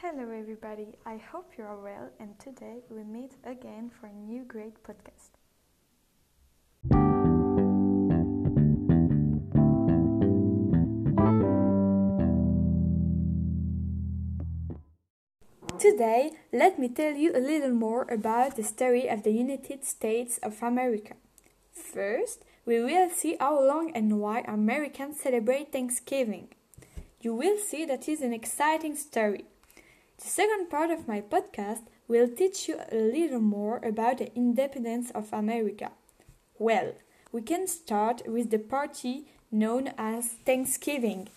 Hello, everybody. I hope you are well, and today we meet again for a new great podcast. Today, let me tell you a little more about the story of the United States of America. First, we will see how long and why Americans celebrate Thanksgiving. You will see that is an exciting story. The second part of my podcast will teach you a little more about the independence of America. Well, we can start with the party known as Thanksgiving.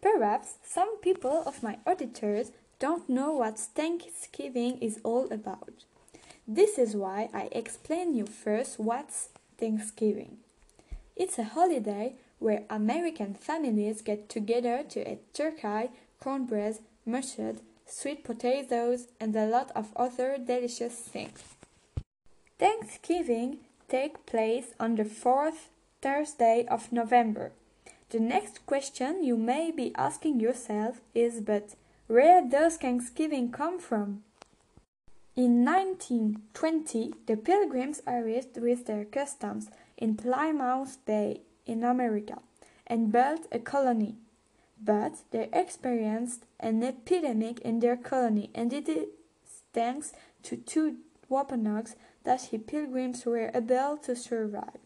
Perhaps some people of my auditors don't know what Thanksgiving is all about. This is why I explain you first what's Thanksgiving. It's a holiday where American families get together to eat turkey, cornbread, mustard, sweet potatoes, and a lot of other delicious things. Thanksgiving takes place on the fourth Thursday of November. The next question you may be asking yourself is but where does Thanksgiving come from? In 1920, the Pilgrims arrived with their customs in Plymouth Bay in America and built a colony but they experienced an epidemic in their colony, and it is thanks to two Wampanoags that the pilgrims were able to survive.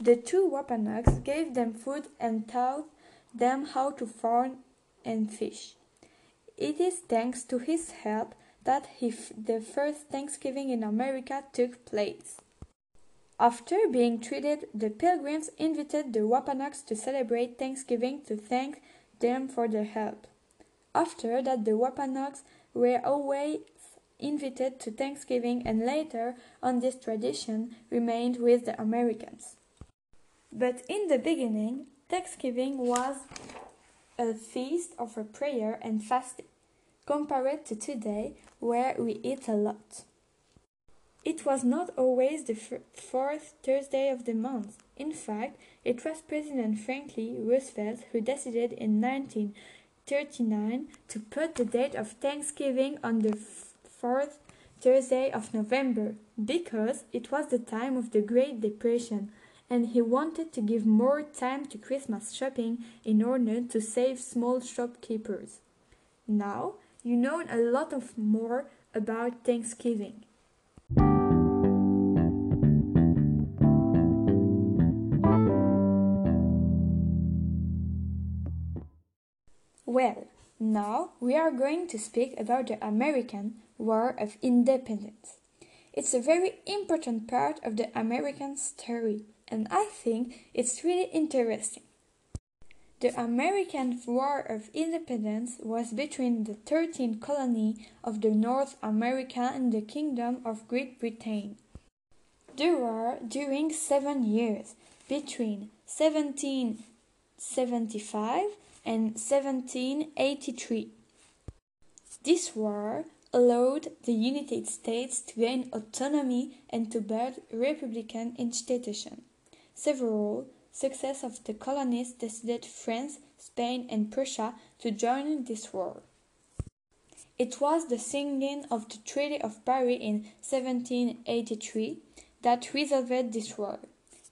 The two Wampanoags gave them food and taught them how to farm and fish. It is thanks to his help that the first Thanksgiving in America took place. After being treated, the pilgrims invited the Wampanoags to celebrate Thanksgiving to thank them for their help. After that, the Wampanoags were always invited to Thanksgiving and later on this tradition remained with the Americans. But in the beginning, Thanksgiving was a feast of a prayer and fasting, compared to today where we eat a lot. It was not always the fourth Thursday of the month. In fact, it was President Franklin Roosevelt who decided in 1939 to put the date of Thanksgiving on the fourth Thursday of November because it was the time of the Great Depression and he wanted to give more time to Christmas shopping in order to save small shopkeepers. Now, you know a lot of more about Thanksgiving. Well, now we are going to speak about the American War of Independence. It's a very important part of the American story, and I think it's really interesting. The American War of Independence was between the 13 colony of the North America and the Kingdom of Great Britain. The war during seven years, between 1775 and 1783. This war allowed the United States to gain autonomy and to build republican institutions. Several success of the colonists decided France, Spain, and Prussia to join this war. It was the signing of the Treaty of Paris in 1783 that resolved this war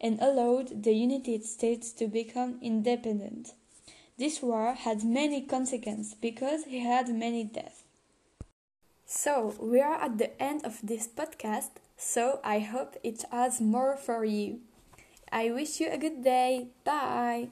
and allowed the United States to become independent. This war had many consequences because he had many deaths. So, we are at the end of this podcast, so I hope it has more for you. I wish you a good day. Bye.